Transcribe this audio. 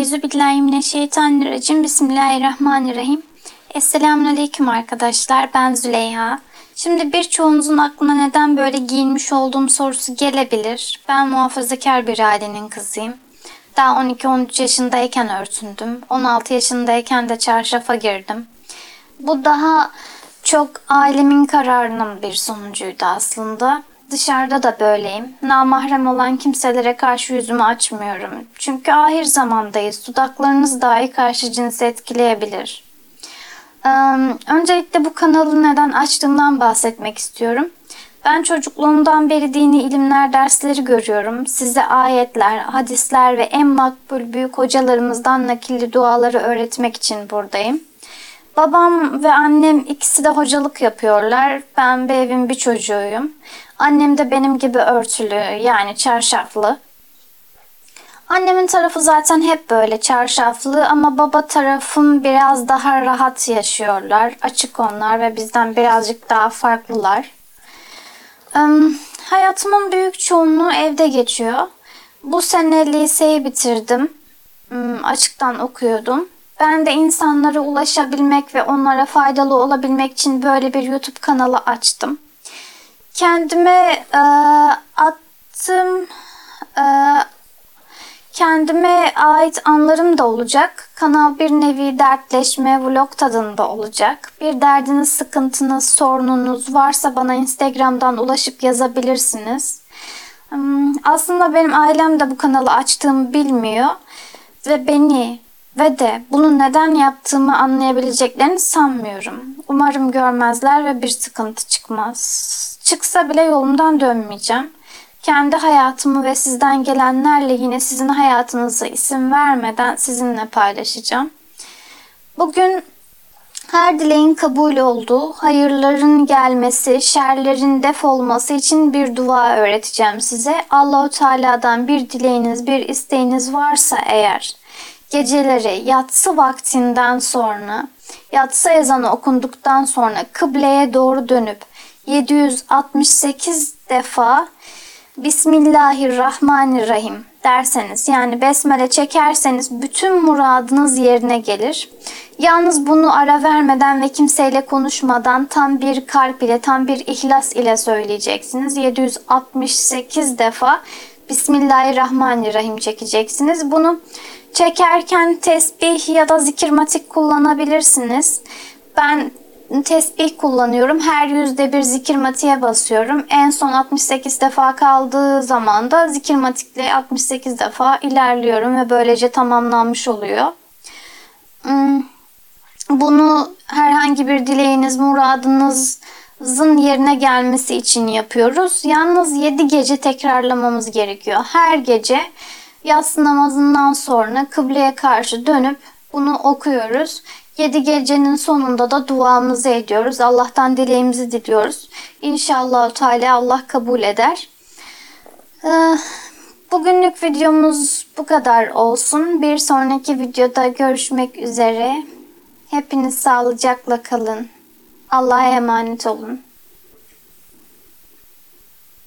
Euzubillahimineşşeytanirracim. Bismillahirrahmanirrahim. Esselamun Aleyküm arkadaşlar. Ben Züleyha. Şimdi birçoğunuzun aklına neden böyle giyinmiş olduğum sorusu gelebilir. Ben muhafazakar bir ailenin kızıyım. Daha 12-13 yaşındayken örtündüm. 16 yaşındayken de çarşafa girdim. Bu daha çok ailemin kararının bir sonucuydu aslında. Dışarıda da böyleyim. Namahrem olan kimselere karşı yüzümü açmıyorum. Çünkü ahir zamandayız. Dudaklarınız dahi karşı cinsi etkileyebilir. Ee, öncelikle bu kanalı neden açtığımdan bahsetmek istiyorum. Ben çocukluğumdan beri dini ilimler dersleri görüyorum. Size ayetler, hadisler ve en makbul büyük hocalarımızdan nakilli duaları öğretmek için buradayım. Babam ve annem ikisi de hocalık yapıyorlar. Ben bir evin bir çocuğuyum. Annem de benim gibi örtülü yani çarşaflı. Annemin tarafı zaten hep böyle çarşaflı ama baba tarafım biraz daha rahat yaşıyorlar. Açık onlar ve bizden birazcık daha farklılar. Hayatımın büyük çoğunluğu evde geçiyor. Bu sene liseyi bitirdim. Açıktan okuyordum. Ben de insanlara ulaşabilmek ve onlara faydalı olabilmek için böyle bir YouTube kanalı açtım. Kendime e, attım e, kendime ait anlarım da olacak. Kanal bir nevi dertleşme, vlog tadında olacak. Bir derdiniz, sıkıntınız, sorununuz varsa bana Instagram'dan ulaşıp yazabilirsiniz. Aslında benim ailem de bu kanalı açtığımı bilmiyor ve beni ve de bunu neden yaptığımı anlayabileceklerini sanmıyorum. Umarım görmezler ve bir sıkıntı çıkmaz. Çıksa bile yolumdan dönmeyeceğim. Kendi hayatımı ve sizden gelenlerle yine sizin hayatınıza isim vermeden sizinle paylaşacağım. Bugün her dileğin kabul olduğu, hayırların gelmesi, şerlerin def olması için bir dua öğreteceğim size. Allahu Teala'dan bir dileğiniz, bir isteğiniz varsa eğer geceleri yatsı vaktinden sonra, yatsı ezanı okunduktan sonra kıbleye doğru dönüp 768 defa Bismillahirrahmanirrahim derseniz yani besmele çekerseniz bütün muradınız yerine gelir. Yalnız bunu ara vermeden ve kimseyle konuşmadan tam bir kalp ile tam bir ihlas ile söyleyeceksiniz. 768 defa Bismillahirrahmanirrahim çekeceksiniz. Bunu çekerken tesbih ya da zikirmatik kullanabilirsiniz. Ben tesbih kullanıyorum. Her yüzde bir zikirmatiğe basıyorum. En son 68 defa kaldığı zaman da zikirmatikle 68 defa ilerliyorum ve böylece tamamlanmış oluyor. Hmm, bunu herhangi bir dileğiniz, muradınızın yerine gelmesi için yapıyoruz. Yalnız 7 gece tekrarlamamız gerekiyor. Her gece yatsı namazından sonra kıbleye karşı dönüp bunu okuyoruz. Yedi gecenin sonunda da duamızı ediyoruz. Allah'tan dileğimizi diliyoruz. İnşallah Teala Allah kabul eder. Ee, bugünlük videomuz bu kadar olsun. Bir sonraki videoda görüşmek üzere. Hepiniz sağlıcakla kalın. Allah'a emanet olun.